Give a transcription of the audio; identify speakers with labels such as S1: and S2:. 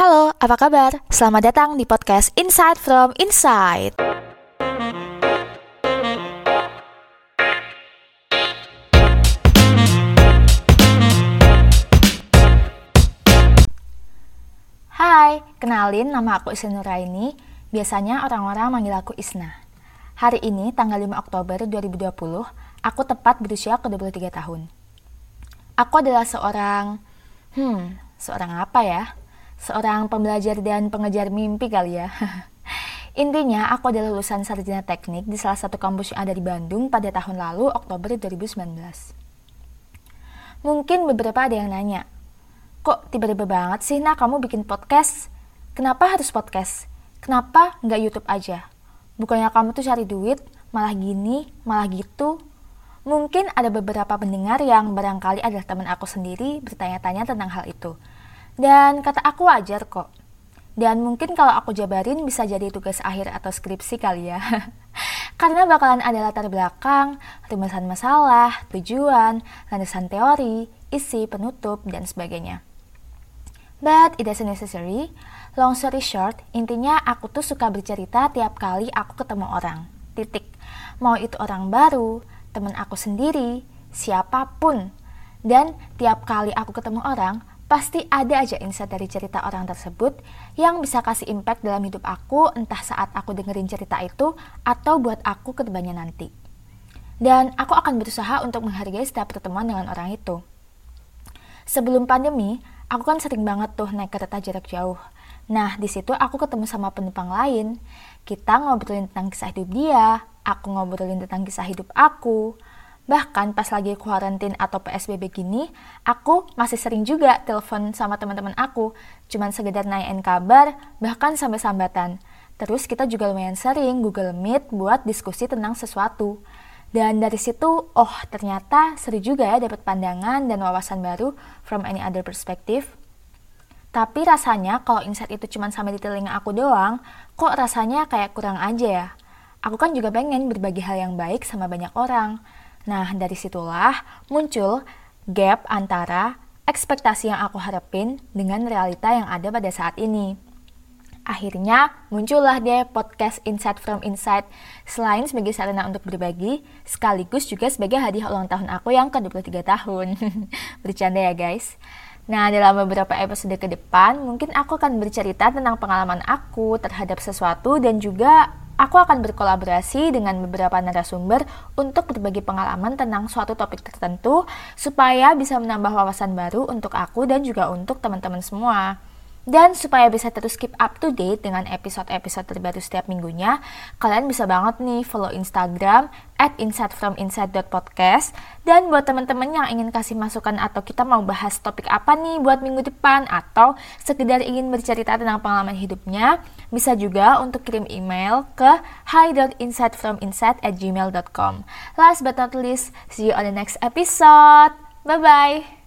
S1: Halo, apa kabar? Selamat datang di podcast Insight from Inside. Hai, kenalin nama aku Isna Nuraini. Biasanya orang-orang manggil aku Isna. Hari ini, tanggal 5 Oktober 2020, aku tepat berusia ke-23 tahun. Aku adalah seorang... Hmm, seorang apa ya? Seorang pembelajar dan pengejar mimpi kali ya. Intinya, aku adalah lulusan sarjana teknik di salah satu kampus yang ada di Bandung pada tahun lalu, Oktober 2019. Mungkin beberapa ada yang nanya, kok tiba-tiba banget sih, nah kamu bikin podcast? Kenapa harus podcast? Kenapa nggak YouTube aja? Bukannya kamu tuh cari duit, malah gini, malah gitu. Mungkin ada beberapa pendengar yang barangkali adalah teman aku sendiri bertanya-tanya tentang hal itu. Dan kata aku wajar kok. Dan mungkin kalau aku jabarin bisa jadi tugas akhir atau skripsi kali ya. Karena bakalan ada latar belakang, rumusan masalah, tujuan, landasan teori, isi, penutup, dan sebagainya. But it doesn't necessary. Long story short, intinya aku tuh suka bercerita tiap kali aku ketemu orang. Titik. Mau itu orang baru, temen aku sendiri, siapa pun. Dan tiap kali aku ketemu orang, pasti ada aja insight dari cerita orang tersebut yang bisa kasih impact dalam hidup aku entah saat aku dengerin cerita itu atau buat aku ke depannya nanti. Dan aku akan berusaha untuk menghargai setiap pertemuan dengan orang itu. Sebelum pandemi, aku kan sering banget tuh naik kereta jarak jauh. Nah, di situ aku ketemu sama penumpang lain. Kita ngobrolin tentang kisah hidup dia, aku ngobrolin tentang kisah hidup aku, Bahkan pas lagi kuarantin atau PSBB gini, aku masih sering juga telepon sama teman-teman aku, cuman sekedar nanyain kabar, bahkan sampai sambatan. Terus kita juga lumayan sering Google Meet buat diskusi tentang sesuatu. Dan dari situ, oh ternyata seru juga ya dapat pandangan dan wawasan baru from any other perspective. Tapi rasanya kalau insight itu cuma sampai di telinga aku doang, kok rasanya kayak kurang aja ya. Aku kan juga pengen berbagi hal yang baik sama banyak orang. Nah, dari situlah muncul gap antara ekspektasi yang aku harapin dengan realita yang ada pada saat ini. Akhirnya muncullah deh podcast Insight from Insight selain sebagai sarana untuk berbagi, sekaligus juga sebagai hadiah ulang tahun aku yang ke-23 tahun. Bercanda ya guys. Nah, dalam beberapa episode ke depan, mungkin aku akan bercerita tentang pengalaman aku terhadap sesuatu dan juga Aku akan berkolaborasi dengan beberapa narasumber untuk berbagi pengalaman tentang suatu topik tertentu supaya bisa menambah wawasan baru untuk aku dan juga untuk teman-teman semua. Dan supaya bisa terus keep up to date dengan episode-episode terbaru setiap minggunya, kalian bisa banget nih follow Instagram at insightfrominsight.podcast dan buat teman-teman yang ingin kasih masukan atau kita mau bahas topik apa nih buat minggu depan atau sekedar ingin bercerita tentang pengalaman hidupnya, bisa juga untuk kirim email ke hi.insightfrominsight at gmail.com. Last but not least, see you on the next episode. Bye-bye!